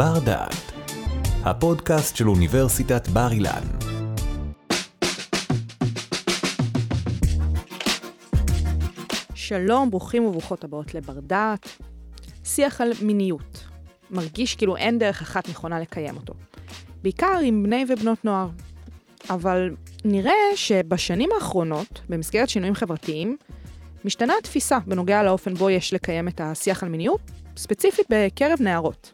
בר דעת, הפודקאסט של אוניברסיטת בר אילן. שלום, ברוכים וברוכות הבאות לבר דעת. שיח על מיניות. מרגיש כאילו אין דרך אחת נכונה לקיים אותו. בעיקר עם בני ובנות נוער. אבל נראה שבשנים האחרונות, במסגרת שינויים חברתיים, משתנה התפיסה בנוגע לאופן בו יש לקיים את השיח על מיניות, ספציפית בקרב נערות.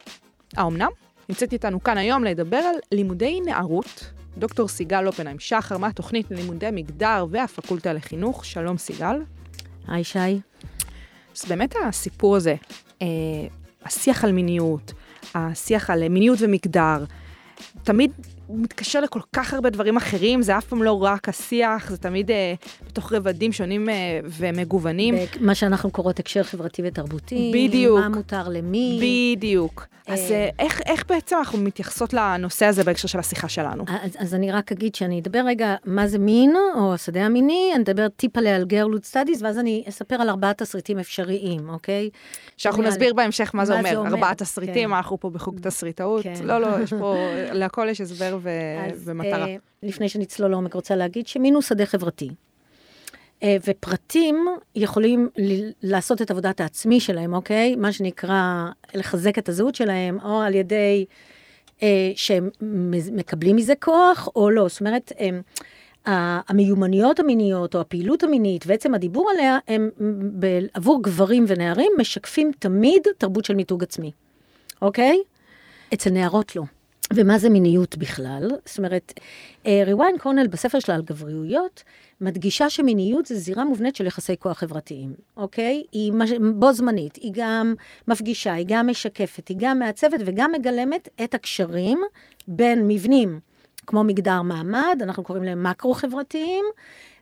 האמנם? נמצאת איתנו כאן היום לדבר על לימודי נערות. דוקטור סיגל לופנהיים שחר מהתוכנית ללימודי מגדר והפקולטה לחינוך. שלום סיגל. היי שי. אז באמת הסיפור הזה, אה, השיח על מיניות, השיח על מיניות ומגדר, תמיד מתקשר לכל כך הרבה דברים אחרים, זה אף פעם לא רק השיח, זה תמיד אה, בתוך רבדים שונים אה, ומגוונים. מה שאנחנו קוראות הקשר חברתי ותרבותי. בדיוק. מה מותר למי. בדיוק. אה... אז אה, איך, איך בעצם אנחנו מתייחסות לנושא הזה בהקשר של השיחה שלנו? אז, אז אני רק אגיד שאני אדבר רגע מה זה מין, או השדה המיני, אני אדבר טיפה על girlhood studies, ואז אני אספר על ארבעת תסריטים אפשריים, אוקיי? שאנחנו נסביר על... בהמשך מה, מה זה אומר, אומר. ארבעת תסריטים, כן. אנחנו פה בחוג תסריטאות. כן. לא, לא, יש פה, להכל יש הסבר ו... אז, ומטרה. אה, לפני שנצלול לעומק, רוצה להגיד שמין הוא שדה חברתי. אה, ופרטים יכולים ל- לעשות את עבודת העצמי שלהם, אוקיי? מה שנקרא לחזק את הזהות שלהם, או על ידי אה, שהם מקבלים מזה כוח, או לא. זאת אומרת, אה, המיומנויות המיניות או הפעילות המינית ועצם הדיבור עליה, הם עבור גברים ונערים משקפים תמיד תרבות של מיתוג עצמי, אוקיי? אצל נערות לא. ומה זה מיניות בכלל? זאת אומרת, ריוויין קורנל בספר שלה על גבריויות, מדגישה שמיניות זה זירה מובנית של יחסי כוח חברתיים, אוקיי? היא בו זמנית, היא גם מפגישה, היא גם משקפת, היא גם מעצבת וגם מגלמת את הקשרים בין מבנים, כמו מגדר מעמד, אנחנו קוראים להם מקרו-חברתיים,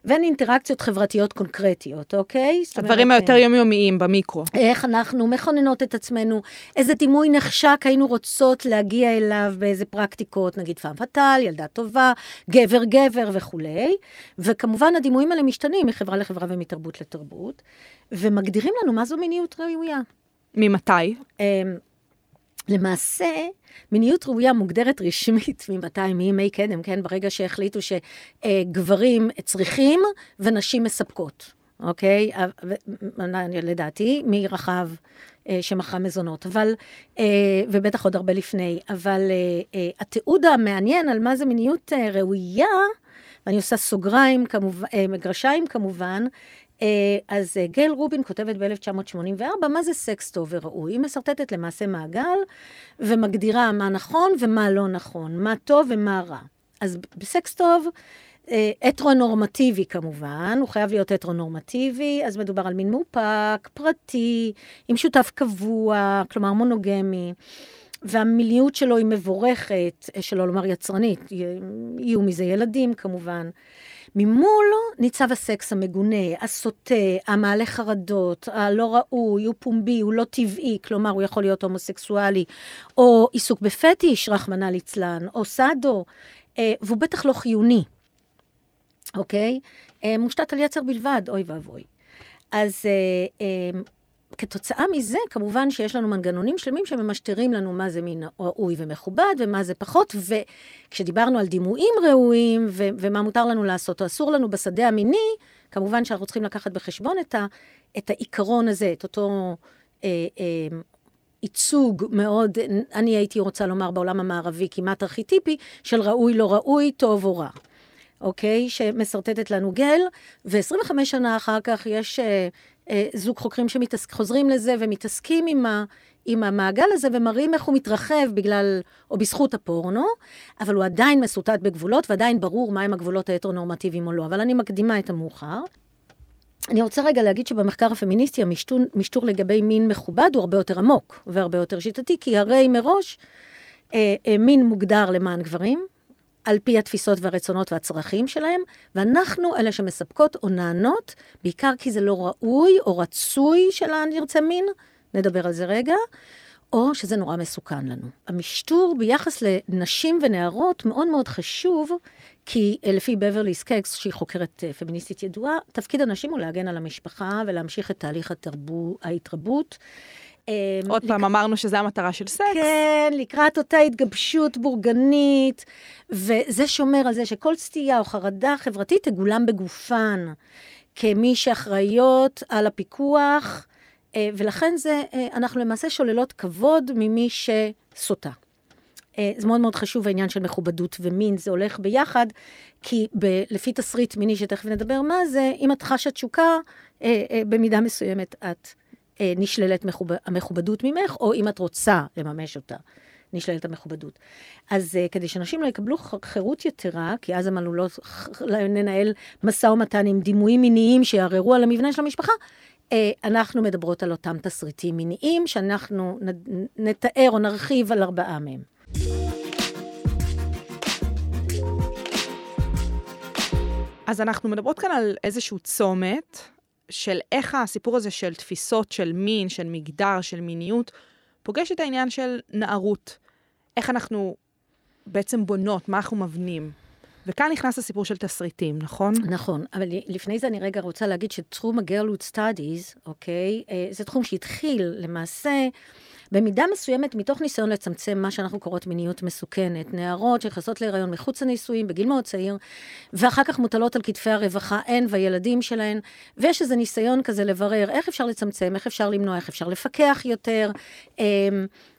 ואין אינטראקציות חברתיות קונקרטיות, אוקיי? הדברים היותר יומיומיים במיקרו. איך אנחנו מכוננות את עצמנו, איזה דימוי נחשק היינו רוצות להגיע אליו באיזה פרקטיקות, נגיד פעם פטל, ילדה טובה, גבר גבר וכולי. וכמובן הדימויים האלה משתנים מחברה לחברה ומתרבות לתרבות, ומגדירים לנו מה זו מיניות ראויה. ממתי? למעשה, מיניות ראויה מוגדרת רשמית ממתי, מימי קדם, כן? ברגע שהחליטו שגברים צריכים ונשים מספקות, אוקיי? לדעתי, מרחב שמכרה מזונות, אבל, ובטח עוד הרבה לפני, אבל התיעוד המעניין על מה זה מיניות ראויה, ואני עושה סוגריים, כמובן, מגרשיים כמובן, אז גייל רובין כותבת ב-1984, מה זה סקס טוב וראוי? היא מסרטטת למעשה מעגל, ומגדירה מה נכון ומה לא נכון, מה טוב ומה רע. אז בסקס טוב, הטרונורמטיבי כמובן, הוא חייב להיות הטרונורמטיבי, אז מדובר על מין מאופק, פרטי, עם שותף קבוע, כלומר מונוגמי. והמיליות שלו היא מבורכת, שלא לומר יצרנית, יהיו מזה ילדים כמובן. ממול ניצב הסקס המגונה, הסוטה, המעלה חרדות, הלא ראוי, הוא פומבי, הוא לא טבעי, כלומר הוא יכול להיות הומוסקסואלי, או עיסוק בפטיש, רחמנא ליצלן, או סאדו, והוא בטח לא חיוני, אוקיי? מושתת על יצר בלבד, אוי ואבוי. אז כתוצאה מזה, כמובן שיש לנו מנגנונים שלמים שממשטרים לנו מה זה מין ראוי ומכובד ומה זה פחות, וכשדיברנו על דימויים ראויים ו- ומה מותר לנו לעשות או אסור לנו בשדה המיני, כמובן שאנחנו צריכים לקחת בחשבון את, ה- את העיקרון הזה, את אותו אה, אה, ייצוג מאוד, אני הייתי רוצה לומר בעולם המערבי כמעט ארכיטיפי, של ראוי לא ראוי, טוב או רע. אוקיי? שמסרטטת לנו גל, ו-25 שנה אחר כך יש אה, זוג חוקרים שחוזרים לזה ומתעסקים עם, ה, עם המעגל הזה ומראים איך הוא מתרחב בגלל, או בזכות הפורנו, אבל הוא עדיין מסוטט בגבולות ועדיין ברור מהם הגבולות ההטרונורמטיביים או לא. אבל אני מקדימה את המאוחר. אני רוצה רגע להגיד שבמחקר הפמיניסטי המשטור, המשטור לגבי מין מכובד הוא הרבה יותר עמוק והרבה יותר שיטתי, כי הרי מראש אה, אה, מין מוגדר למען גברים, על פי התפיסות והרצונות והצרכים שלהם, ואנחנו אלה שמספקות או נענות, בעיקר כי זה לא ראוי או רצוי של הנרצה מין, נדבר על זה רגע, או שזה נורא מסוכן לנו. המשטור ביחס לנשים ונערות מאוד מאוד חשוב, כי לפי בברלי סקקס, שהיא חוקרת פמיניסטית ידועה, תפקיד הנשים הוא להגן על המשפחה ולהמשיך את תהליך התרבו, ההתרבות. אה, עוד פעם, אמרנו שזה המטרה של סקס. כן, לקראת אותה התגבשות בורגנית, וזה שומר על זה שכל סטייה או חרדה חברתית תגולם בגופן, כמי שאחראיות על הפיקוח, אה, ולכן זה, אה, אנחנו למעשה שוללות כבוד ממי שסוטה. אה, זה מאוד מאוד חשוב העניין של מכובדות ומין, זה הולך ביחד, כי ב, לפי תסריט מיני, שתכף נדבר מה זה, אם את חשה תשוקה, במידה מסוימת את נשללת מכוב... המכובדות ממך, או אם את רוצה לממש אותה, נשללת המכובדות. אז אה, כדי שאנשים לא יקבלו חירות יתרה, כי אז הם עלולות לנהל משא ומתן עם דימויים מיניים שיערערו על המבנה של המשפחה, אה, אנחנו מדברות על אותם תסריטים מיניים, שאנחנו נתאר או נרחיב על ארבעה מהם. אז אנחנו מדברות כאן על איזשהו צומת של איך הסיפור הזה של תפיסות של מין, של מגדר, של מיניות, פוגש את העניין של נערות. איך אנחנו בעצם בונות, מה אנחנו מבנים. וכאן נכנס הסיפור של תסריטים, נכון? נכון, אבל לפני זה אני רגע רוצה להגיד שתחום ה-girlhood אוקיי, אה, זה תחום שהתחיל למעשה במידה מסוימת מתוך ניסיון לצמצם מה שאנחנו קוראות מיניות מסוכנת. נערות שנכנסות להיריון מחוץ לנישואים בגיל מאוד צעיר, ואחר כך מוטלות על כתפי הרווחה, הן והילדים שלהן, ויש איזה ניסיון כזה לברר איך אפשר לצמצם, איך אפשר למנוע, איך אפשר לפקח יותר.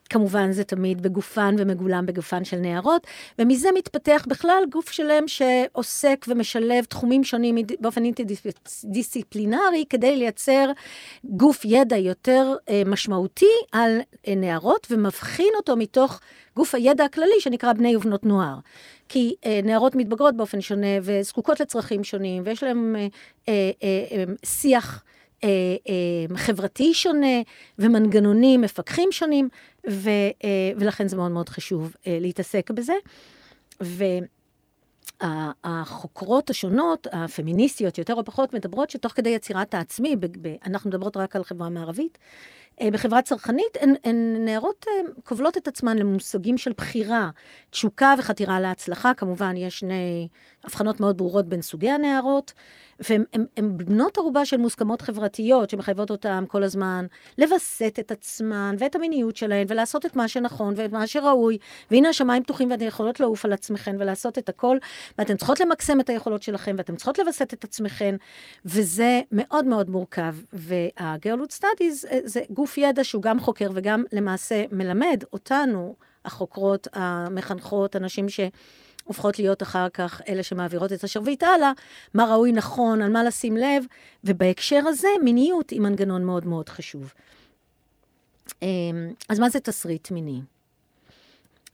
כמובן זה תמיד בגופן ומגולם בגופן של נערות, ומזה מתפתח בכלל גוף שלם שעוסק ומשלב תחומים שונים באופן אינטרדיסציפלינרי, כדי לייצר גוף ידע יותר אה, משמעותי על אה, נערות, ומבחין אותו מתוך גוף הידע הכללי שנקרא בני ובנות נוער. כי אה, נערות מתבגרות באופן שונה וזקוקות לצרכים שונים, ויש להם אה, אה, אה, שיח. אה, אה, חברתי שונה ומנגנונים מפקחים שונים, ו, אה, ולכן זה מאוד מאוד חשוב אה, להתעסק בזה. והחוקרות השונות, הפמיניסטיות יותר או פחות, מדברות שתוך כדי יצירת העצמי, אנחנו מדברות רק על חברה מערבית, בחברה צרכנית, הן, הן נערות אה, כובלות את עצמן למושגים של בחירה, תשוקה וחתירה להצלחה. כמובן, יש שני הבחנות מאוד ברורות בין סוגי הנערות. והן בנות ערובה של מוסכמות חברתיות שמחייבות אותן כל הזמן לווסת את עצמן ואת המיניות שלהן ולעשות את מה שנכון ואת מה שראוי. והנה השמיים פתוחים ואתן יכולות לעוף על עצמכן ולעשות את הכל, ואתן צריכות למקסם את היכולות שלכן ואתן צריכות לווסת את עצמכן, וזה מאוד מאוד מורכב. וה-Girlhood Studies זה גוף ידע שהוא גם חוקר וגם למעשה מלמד אותנו, החוקרות, המחנכות, אנשים ש... הופכות להיות אחר כך אלה שמעבירות את השרביט הלאה, מה ראוי נכון, על מה לשים לב, ובהקשר הזה מיניות היא מנגנון מאוד מאוד חשוב. אז מה זה תסריט מיני?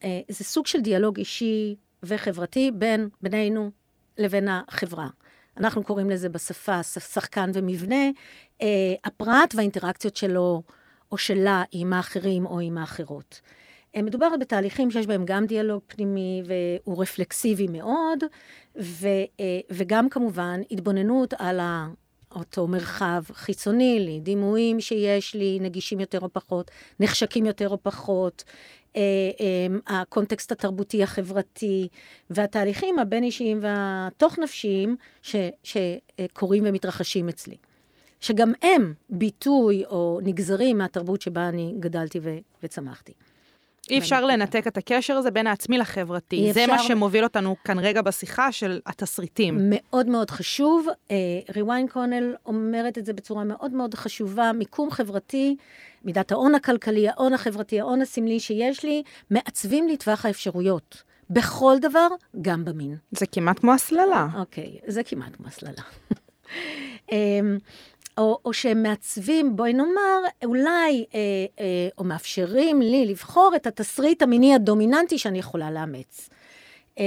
זה סוג של דיאלוג אישי וחברתי בין בינינו לבין החברה. אנחנו קוראים לזה בשפה שחקן ומבנה, הפרט והאינטראקציות שלו או שלה עם האחרים או עם האחרות. מדובר בתהליכים שיש בהם גם דיאלוג פנימי והוא רפלקסיבי מאוד, ו, וגם כמובן התבוננות על אותו מרחב חיצוני לי, דימויים שיש לי, נגישים יותר או פחות, נחשקים יותר או פחות, הקונטקסט התרבותי החברתי, והתהליכים הבין-אישיים והתוך-נפשיים שקורים ומתרחשים אצלי. שגם הם ביטוי או נגזרים מהתרבות שבה אני גדלתי וצמחתי. אי אפשר לנתק את הקשר הזה בין העצמי לחברתי. זה מה שמוביל אותנו כאן רגע בשיחה של התסריטים. מאוד מאוד חשוב. ריוויין קונל אומרת את זה בצורה מאוד מאוד חשובה. מיקום חברתי, מידת ההון הכלכלי, ההון החברתי, ההון הסמלי שיש לי, מעצבים לי טווח האפשרויות. בכל דבר, גם במין. זה כמעט כמו הסללה. אוקיי, זה כמעט כמו הסללה. או, או שהם מעצבים, בואי נאמר, אולי, אה, אה, או מאפשרים לי לבחור את התסריט המיני הדומיננטי שאני יכולה לאמץ. אה,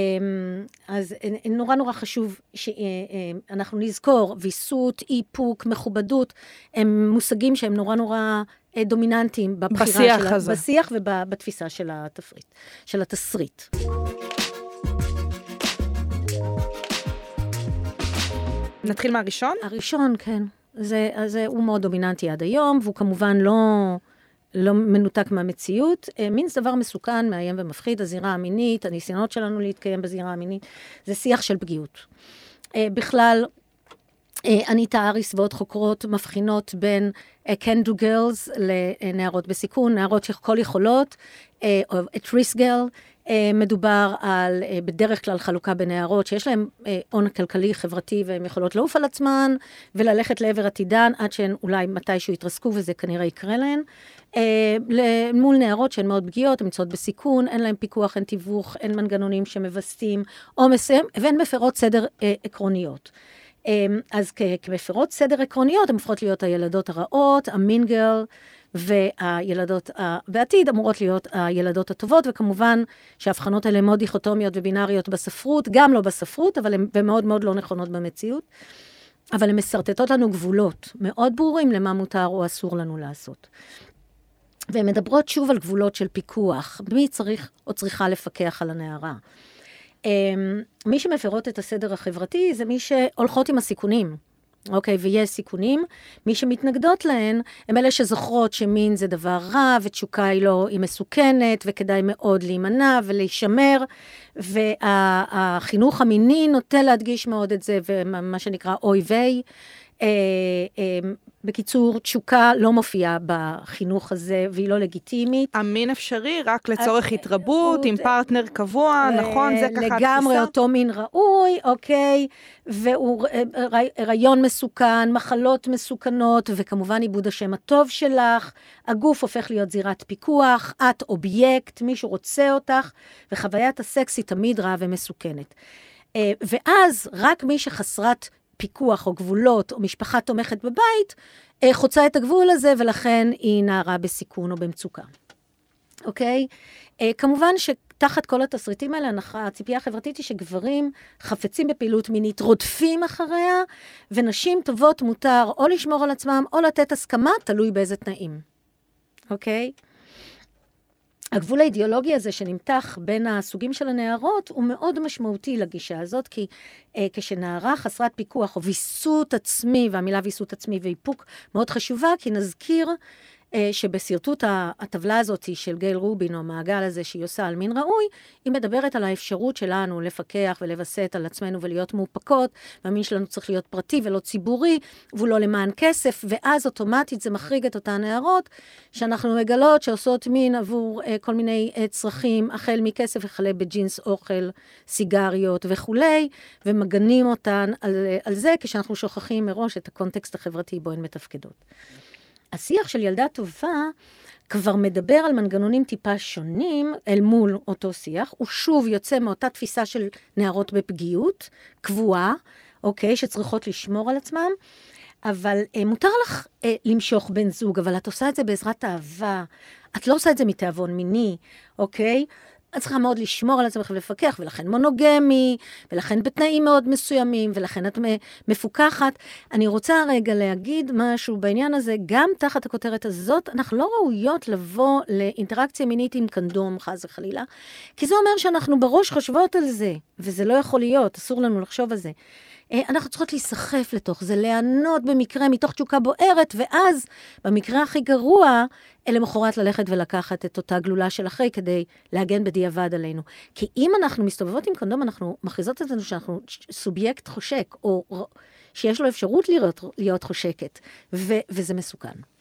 אז אה, נורא נורא חשוב שאנחנו אה, אה, נזכור, ויסות, איפוק, מכובדות, הם מושגים שהם נורא נורא אה, דומיננטיים בבחירה בשיח של, הזה. בשיח ובתפיסה של התפריט, של התסריט. נתחיל מהראשון? הראשון, כן. זה, זה, הוא מאוד דומיננטי עד היום, והוא כמובן לא, לא מנותק מהמציאות. מין זה דבר מסוכן, מאיים ומפחיד, הזירה המינית, הניסיונות שלנו להתקיים בזירה המינית, זה שיח של פגיעות. בכלל, אה, אניטה אריס ועוד חוקרות מבחינות בין קנדו גרלס לנערות בסיכון, נערות שכל יכולות, או את ריס גרל. מדובר על בדרך כלל חלוקה בנערות שיש להן הון כלכלי חברתי והן יכולות לעוף על עצמן וללכת לעבר עתידן עד שהן אולי מתישהו יתרסקו וזה כנראה יקרה להן. מול נערות שהן מאוד פגיעות, הן נמצאות בסיכון, אין להן פיקוח, אין תיווך, אין מנגנונים שמווסתים עומס, והן מפרות סדר עקרוניות. אז כמפרות סדר עקרוניות, הן הופכות להיות הילדות הרעות, המינגל, והילדות בעתיד אמורות להיות הילדות הטובות, וכמובן שההבחנות האלה מאוד דיכוטומיות ובינאריות בספרות, גם לא בספרות, אבל הן מאוד מאוד לא נכונות במציאות. אבל הן משרטטות לנו גבולות מאוד ברורים למה מותר או אסור לנו לעשות. והן מדברות שוב על גבולות של פיקוח, מי צריך או צריכה לפקח על הנערה. אמ, מי שמפרות את הסדר החברתי זה מי שהולכות עם הסיכונים. אוקיי, ויש סיכונים. מי שמתנגדות להן, הם אלה שזוכרות שמין זה דבר רע, ותשוקה היא לא, היא מסוכנת, וכדאי מאוד להימנע ולהישמר. והחינוך המיני נוטה להדגיש מאוד את זה, ומה שנקרא אוי ויי. אה, אה, בקיצור, תשוקה לא מופיעה בחינוך הזה, והיא לא לגיטימית. המין אפשרי רק לצורך התרבות, עם פרטנר קבוע, נכון? זה ככה התפיסה? לגמרי אותו מין ראוי, אוקיי, והוא הריון מסוכן, מחלות מסוכנות, וכמובן איבוד השם הטוב שלך. הגוף הופך להיות זירת פיקוח, את אובייקט, מישהו רוצה אותך, וחוויית הסקס היא תמיד רעה ומסוכנת. ואז רק מי שחסרת פיקוח או גבולות או משפחה תומכת בבית, אה, חוצה את הגבול הזה, ולכן היא נערה בסיכון או במצוקה. אוקיי? אה, כמובן שתחת כל התסריטים האלה, הציפייה החברתית היא שגברים חפצים בפעילות מינית רודפים אחריה, ונשים טובות מותר או לשמור על עצמם או לתת הסכמה, תלוי באיזה תנאים. אוקיי? הגבול האידיאולוגי הזה שנמתח בין הסוגים של הנערות הוא מאוד משמעותי לגישה הזאת, כי אה, כשנערה חסרת פיקוח או ויסות עצמי, והמילה ויסות עצמי ואיפוק מאוד חשובה, כי נזכיר שבשרטוט הטבלה הזאת של גייל רובין, או המעגל הזה שהיא עושה על מין ראוי, היא מדברת על האפשרות שלנו לפקח ולווסת על עצמנו ולהיות מאופקות, והמין שלנו צריך להיות פרטי ולא ציבורי, והוא לא למען כסף, ואז אוטומטית זה מחריג את אותן נערות, שאנחנו מגלות שעושות מין עבור uh, כל מיני uh, צרכים, החל מכסף וכלה בג'ינס אוכל, סיגריות וכולי, ומגנים אותן על, על זה, כשאנחנו שוכחים מראש את הקונטקסט החברתי בו הן מתפקדות. השיח של ילדה טובה כבר מדבר על מנגנונים טיפה שונים אל מול אותו שיח. הוא שוב יוצא מאותה תפיסה של נערות בפגיעות, קבועה, אוקיי, שצריכות לשמור על עצמם. אבל אה, מותר לך אה, למשוך בן זוג, אבל את עושה את זה בעזרת אהבה. את לא עושה את זה מתיאבון מיני, אוקיי? את צריכה מאוד לשמור על עצמך ולפקח, ולכן מונוגמי, ולכן בתנאים מאוד מסוימים, ולכן את מפוקחת. אני רוצה רגע להגיד משהו בעניין הזה, גם תחת הכותרת הזאת, אנחנו לא ראויות לבוא לאינטראקציה מינית עם קנדום, חס וחלילה, כי זה אומר שאנחנו בראש חושבות על זה, וזה לא יכול להיות, אסור לנו לחשוב על זה. אה, אנחנו צריכות להיסחף לתוך זה, ליהנות במקרה מתוך תשוקה בוערת, ואז, במקרה הכי גרוע, למחרת ללכת ולקחת את אותה גלולה של אחרי כדי להגן בדיעבד עלינו. כי אם אנחנו מסתובבות עם קונדום, אנחנו מכריזות את זה שאנחנו סובייקט חושק, או שיש לו אפשרות להיות, להיות חושקת, ו, וזה מסוכן.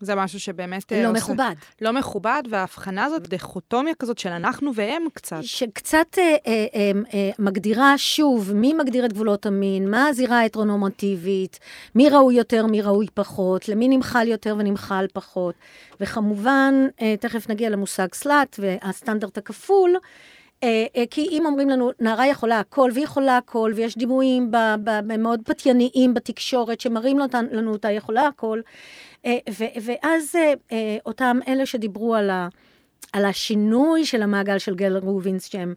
זה משהו שבאמת... לא עושה, מכובד. לא מכובד, וההבחנה הזאת, דיכוטומיה כזאת של אנחנו והם קצת. שקצת אה, אה, אה, אה, מגדירה שוב מי מגדיר את גבולות המין, מה הזירה ההטרונורמטיבית, מי ראוי יותר, מי ראוי פחות, למי נמחל יותר ונמחל פחות. וכמובן, אה, תכף נגיע למושג סלאט והסטנדרט הכפול. אה, אה, כי אם אומרים לנו, נערה יכולה הכל, והיא יכולה הכל, ויש דימויים מאוד פתייניים בתקשורת שמראים לנו אותה יכולה הכל, אה, ואז אותם אלה שדיברו על ה... על השינוי של המעגל של גל רובינס, שהם,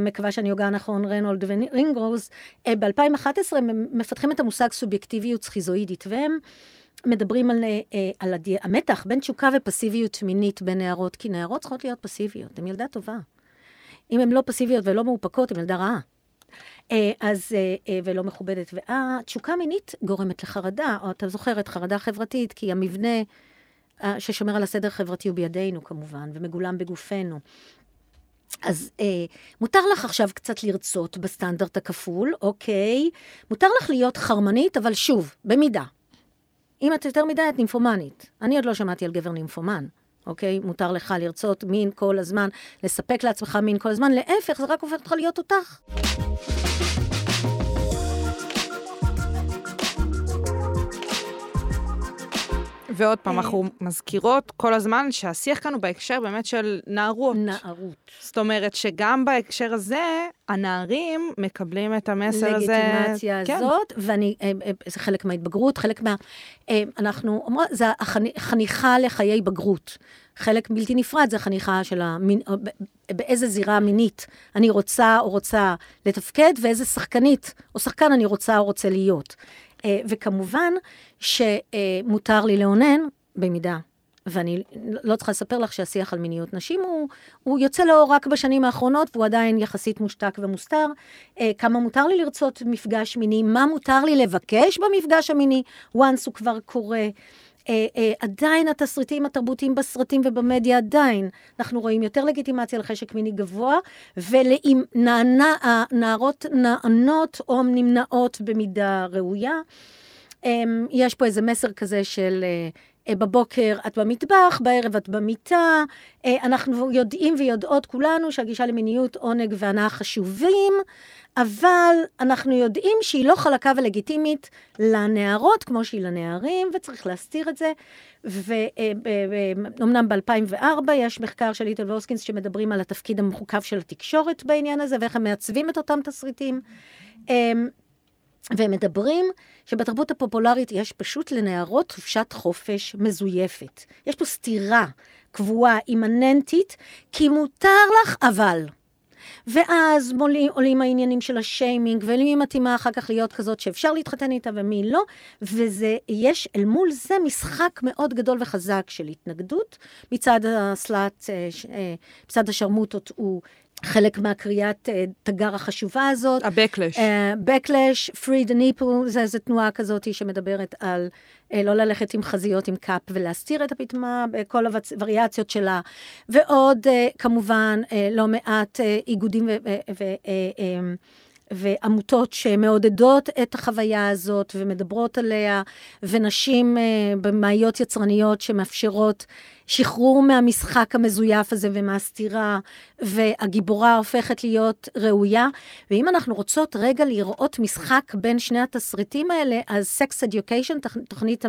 מקווה שאני הוגה נכון, רנולד ורינגרוס, ב-2011 הם מפתחים את המושג סובייקטיביות סכיזואידית, והם מדברים על, על המתח בין תשוקה ופסיביות מינית בין נערות, כי נערות צריכות להיות פסיביות, הן ילדה טובה. אם הן לא פסיביות ולא מאופקות, הן ילדה רעה. אה, אז, אה, אה, ולא מכובדת. והתשוקה מינית גורמת לחרדה, או אתה זוכר את חרדה חברתית, כי המבנה ששומר על הסדר החברתי הוא בידינו כמובן, ומגולם בגופנו. אז אה, מותר לך עכשיו קצת לרצות בסטנדרט הכפול, אוקיי. מותר לך להיות חרמנית, אבל שוב, במידה. אם את יותר מדי, את נימפומנית. אני עוד לא שמעתי על גבר נימפומן, אוקיי? מותר לך לרצות מין כל הזמן, לספק לעצמך מין כל הזמן, להפך, זה רק הופך אותך להיות אותך. ועוד פעם, אה. אנחנו מזכירות כל הזמן שהשיח כאן הוא בהקשר באמת של נערות. נערות. זאת אומרת שגם בהקשר הזה, הנערים מקבלים את המסר הזה. לגיטימציה כן. הזאת, ואני, אה, אה, זה חלק מההתבגרות, חלק מה... אנחנו אומרות, זה חניכה לחיי בגרות. חלק בלתי נפרד זה חניכה של המין, באיזה זירה מינית אני רוצה או רוצה לתפקד, ואיזה שחקנית או שחקן אני רוצה או רוצה להיות. אה, וכמובן שמותר לי לאונן במידה. ואני לא צריכה לספר לך שהשיח על מיניות נשים הוא, הוא יוצא לאור רק בשנים האחרונות, והוא עדיין יחסית מושתק ומוסתר. אה, כמה מותר לי לרצות מפגש מיני, מה מותר לי לבקש במפגש המיני, once הוא כבר קורה. אה, אה, עדיין התסריטים התרבותיים בסרטים ובמדיה עדיין, אנחנו רואים יותר לגיטימציה לחשק מיני גבוה, נענה, הנערות נענות או נמנעות במידה ראויה. אמ, יש פה איזה מסר כזה של אה, אה, בבוקר את במטבח, בערב את במיטה. אה, אנחנו יודעים ויודעות כולנו שהגישה למיניות, עונג והנאה חשובים, אבל אנחנו יודעים שהיא לא חלקה ולגיטימית לנערות כמו שהיא לנערים, וצריך להסתיר את זה. ואומנם ב-2004 יש מחקר של ליטל ווסקינס שמדברים על התפקיד המחוקב של התקשורת בעניין הזה, ואיך הם מעצבים את אותם תסריטים. והם מדברים שבתרבות הפופולרית יש פשוט לנערות חופשת חופש מזויפת. יש פה סתירה קבועה, אימננטית, כי מותר לך אבל. ואז מולים, עולים העניינים של השיימינג, ולמי מתאימה אחר כך להיות כזאת שאפשר להתחתן איתה ומי לא, וזה, יש אל מול זה משחק מאוד גדול וחזק של התנגדות. מצד הסלאט, אה, אה, מצד השרמוטות הוא חלק מהקריאת אה, תגר החשובה הזאת. ה-Backlash. אה, Backlash, Free the nipple, זה איזו תנועה כזאת שמדברת על אה, לא ללכת עם חזיות עם קאפ ולהסתיר את הפטמה בכל הווריאציות שלה. ועוד, אה, כמובן, אה, לא מעט אה, איגודים ו... ו- ו- אה, אה, ועמותות שמעודדות את החוויה הזאת ומדברות עליה, ונשים אה, במאיות יצרניות שמאפשרות שחרור מהמשחק המזויף הזה ומהסתירה, והגיבורה הופכת להיות ראויה. ואם אנחנו רוצות רגע לראות משחק בין שני התסריטים האלה, אז Sex Education, תוכנית,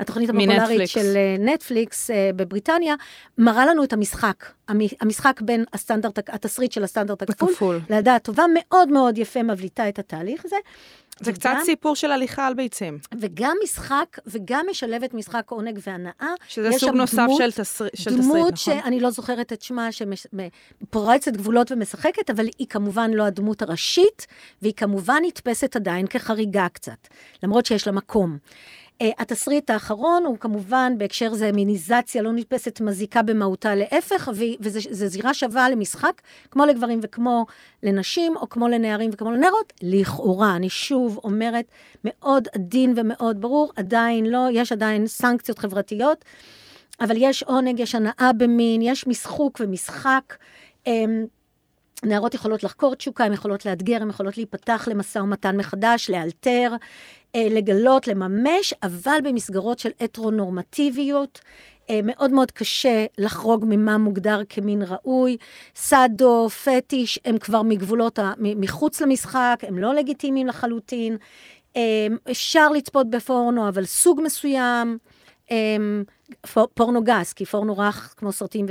התוכנית הפופולרית מנטפליקס. של אה, נטפליקס אה, בבריטניה, מראה לנו את המשחק. המ- המשחק בין הסטנדרט, התסריט של הסטנדרט הכפול, הכפול. הטובה, מאוד מאוד יפה מבליטה את התהליך הזה. זה קצת וגם- סיפור של הליכה על ביצים. וגם משחק, וגם משלבת משחק עונג והנאה. שזה יש סוג נוסף דמות- של תסר- של תסריט, דמות נכון? שאני לא זוכרת את שמה, שפורצת גבולות ומשחקת, אבל היא כמובן לא הדמות הראשית, והיא כמובן נתפסת עדיין כחריגה קצת, למרות שיש לה מקום. Uh, התסריט האחרון הוא כמובן, בהקשר זה מיניזציה לא נתפסת מזיקה במהותה להפך, וזו זירה שווה למשחק, כמו לגברים וכמו לנשים, או כמו לנערים וכמו לנערות, לכאורה. אני שוב אומרת, מאוד עדין ומאוד ברור, עדיין לא, יש עדיין סנקציות חברתיות. אבל יש עונג, יש הנאה במין, יש משחוק ומשחק. אמ, נערות יכולות לחקור תשוקה, הן יכולות לאתגר, הן יכולות להיפתח למשא ומתן מחדש, לאלתר, אה, לגלות, לממש, אבל במסגרות של הטרונורמטיביות. אה, מאוד מאוד קשה לחרוג ממה מוגדר כמין ראוי. סאדו, פטיש, הם כבר מגבולות, מחוץ למשחק, הם לא לגיטימיים לחלוטין. אה, אפשר לצפות בפורנו, אבל סוג מסוים. אמ, פור- פורנו גס, כי פורנו רך, כמו סרטים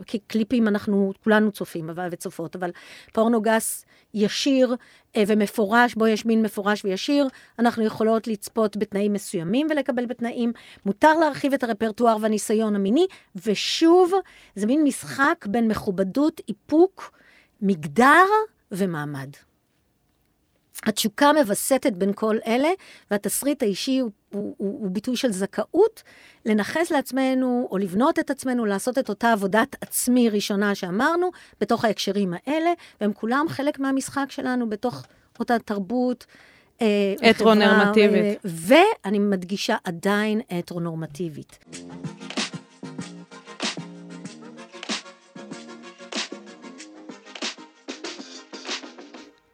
וקליפים, אנחנו כולנו צופים וצופות, אבל פורנו גס ישיר אה, ומפורש, בו יש מין מפורש וישיר, אנחנו יכולות לצפות בתנאים מסוימים ולקבל בתנאים. מותר להרחיב את הרפרטואר והניסיון המיני, ושוב, זה מין משחק בין מכובדות, איפוק, מגדר ומעמד. התשוקה מווסתת בין כל אלה, והתסריט האישי הוא, הוא, הוא, הוא ביטוי של זכאות לנכס לעצמנו, או לבנות את עצמנו, לעשות את אותה עבודת עצמי ראשונה שאמרנו, בתוך ההקשרים האלה, והם כולם חלק מהמשחק שלנו בתוך אותה תרבות. אה, הטרונורמטיבית. ואני מדגישה עדיין הטרונורמטיבית.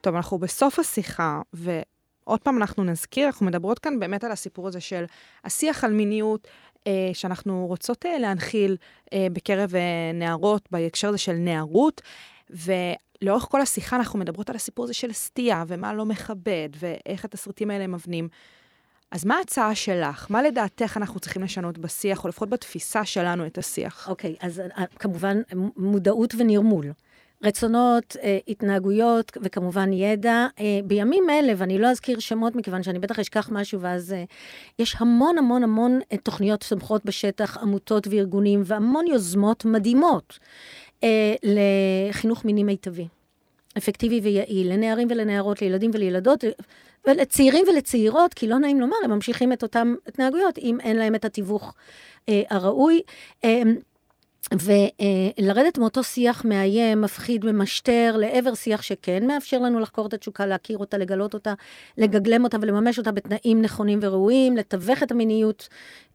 טוב, אנחנו בסוף השיחה, ו... ועוד פעם אנחנו נזכיר, אנחנו מדברות כאן באמת על הסיפור הזה של השיח על מיניות, אה, שאנחנו רוצות אה, להנחיל אה, בקרב נערות, בהקשר הזה של נערות, ולאורך כל השיחה אנחנו מדברות על הסיפור הזה של סטייה, ומה לא מכבד, ואיך התסריטים האלה מבנים. אז מה ההצעה שלך? מה לדעתך אנחנו צריכים לשנות בשיח, או לפחות בתפיסה שלנו את השיח? אוקיי, אז אה, כמובן מודעות ונרמול. רצונות, אה, התנהגויות וכמובן ידע. אה, בימים אלה, ואני לא אזכיר שמות מכיוון שאני בטח אשכח משהו, ואז אה, יש המון המון המון תוכניות צומחות בשטח, עמותות וארגונים, והמון יוזמות מדהימות לחינוך מיני מיטבי. אפקטיבי ויעיל, לנערים ולנערות, לילדים ולילדות, ולצעירים ולצעירות, כי לא נעים לומר, הם ממשיכים את אותן התנהגויות, אם אין להם את התיווך אה, הראוי. אה, ולרדת מאותו שיח מאיים, מפחיד, ממשטר, לעבר שיח שכן מאפשר לנו לחקור את התשוקה, להכיר אותה, לגלות אותה, לגגלם אותה ולממש אותה בתנאים נכונים וראויים, לתווך את המיניות,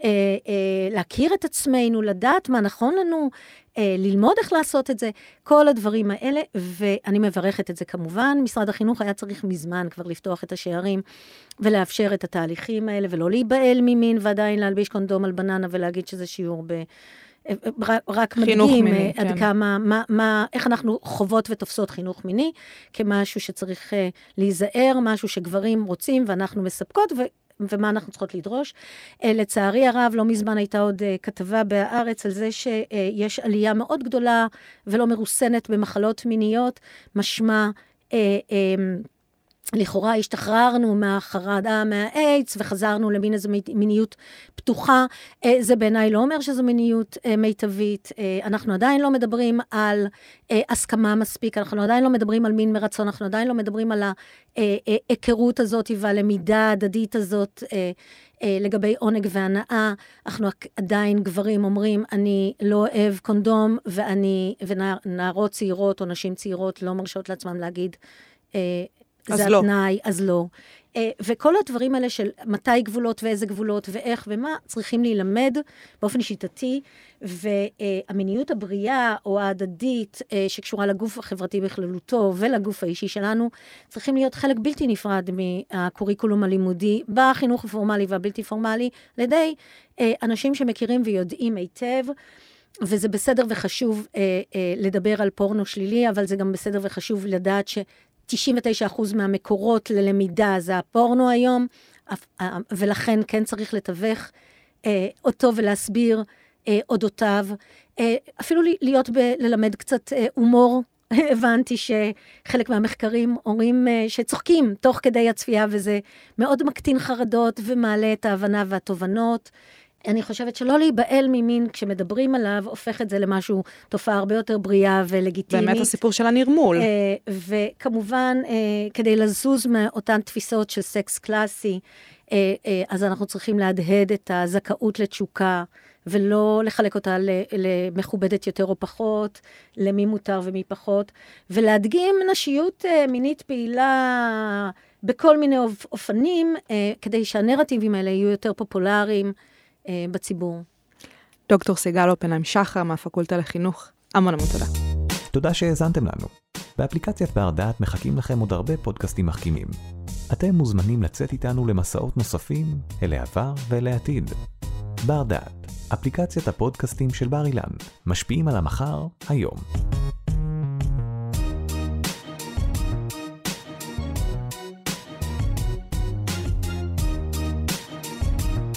אה, אה, להכיר את עצמנו, לדעת מה נכון לנו, אה, ללמוד איך לעשות את זה, כל הדברים האלה, ואני מברכת את זה כמובן. משרד החינוך היה צריך מזמן כבר לפתוח את השערים ולאפשר את התהליכים האלה, ולא להיבהל ממין ועדיין להלביש קונדום על בננה ולהגיד שזה שיעור ב... רק מדגים מיני, אה, עד כן. כמה, מה, מה, איך אנחנו חוות ותופסות חינוך מיני, כמשהו שצריך uh, להיזהר, משהו שגברים רוצים ואנחנו מספקות, ו, ומה אנחנו צריכות לדרוש. Uh, לצערי הרב, לא מזמן הייתה עוד כתבה בהארץ על זה שיש עלייה מאוד גדולה ולא מרוסנת במחלות מיניות, משמע... לכאורה השתחררנו מהחרדה מהאיידס וחזרנו למין איזו מיניות פתוחה. אה, זה בעיניי לא אומר שזו מיניות אה, מיטבית. אה, אנחנו עדיין לא מדברים על הסכמה מספיק, אנחנו עדיין לא מדברים על מין מרצון, אנחנו עדיין לא מדברים על ההיכרות הזאת והלמידה ההדדית הזאת לגבי עונג והנאה. אנחנו עדיין גברים אומרים, אני לא אוהב קונדום, ואני, ונערות צעירות או נשים צעירות לא מרשות לעצמם להגיד, זה לא. התנאי, אז לא. Uh, וכל הדברים האלה של מתי גבולות ואיזה גבולות ואיך ומה, צריכים להילמד באופן שיטתי, והמיניות הבריאה או ההדדית uh, שקשורה לגוף החברתי בכללותו ולגוף האישי שלנו, צריכים להיות חלק בלתי נפרד מהקוריקולום הלימודי בחינוך הפורמלי והבלתי פורמלי, על ידי uh, אנשים שמכירים ויודעים היטב. וזה בסדר וחשוב אה, אה, לדבר על פורנו שלילי, אבל זה גם בסדר וחשוב לדעת ש... 99% מהמקורות ללמידה זה הפורנו היום, ולכן כן צריך לתווך אה, אותו ולהסביר אה, אודותיו. אה, אפילו להיות, ב, ללמד קצת אה, הומור. הבנתי שחלק מהמחקרים אומרים אה, שצוחקים תוך כדי הצפייה, וזה מאוד מקטין חרדות ומעלה את ההבנה והתובנות. אני חושבת שלא להיבהל ממין כשמדברים עליו, הופך את זה למשהו, תופעה הרבה יותר בריאה ולגיטימית. באמת הסיפור של הנרמול. אה, וכמובן, אה, כדי לזוז מאותן תפיסות של סקס קלאסי, אה, אז אנחנו צריכים להדהד את הזכאות לתשוקה, ולא לחלק אותה למכובדת יותר או פחות, למי מותר ומי פחות, ולהדגים נשיות מינית פעילה בכל מיני אופנים, כדי שהנרטיבים האלה יהיו יותר פופולריים. אה, בציבור. דוקטור סיגל אופנהיים שחר מהפקולטה לחינוך, המון המון תודה. תודה שהאזנתם לנו. באפליקציית בר דעת מחכים לכם עוד הרבה פודקאסטים מחכימים. אתם מוזמנים לצאת איתנו למסעות נוספים אל העבר ואל העתיד. בר דעת, אפליקציית הפודקאסטים של בר אילן, משפיעים על המחר, היום.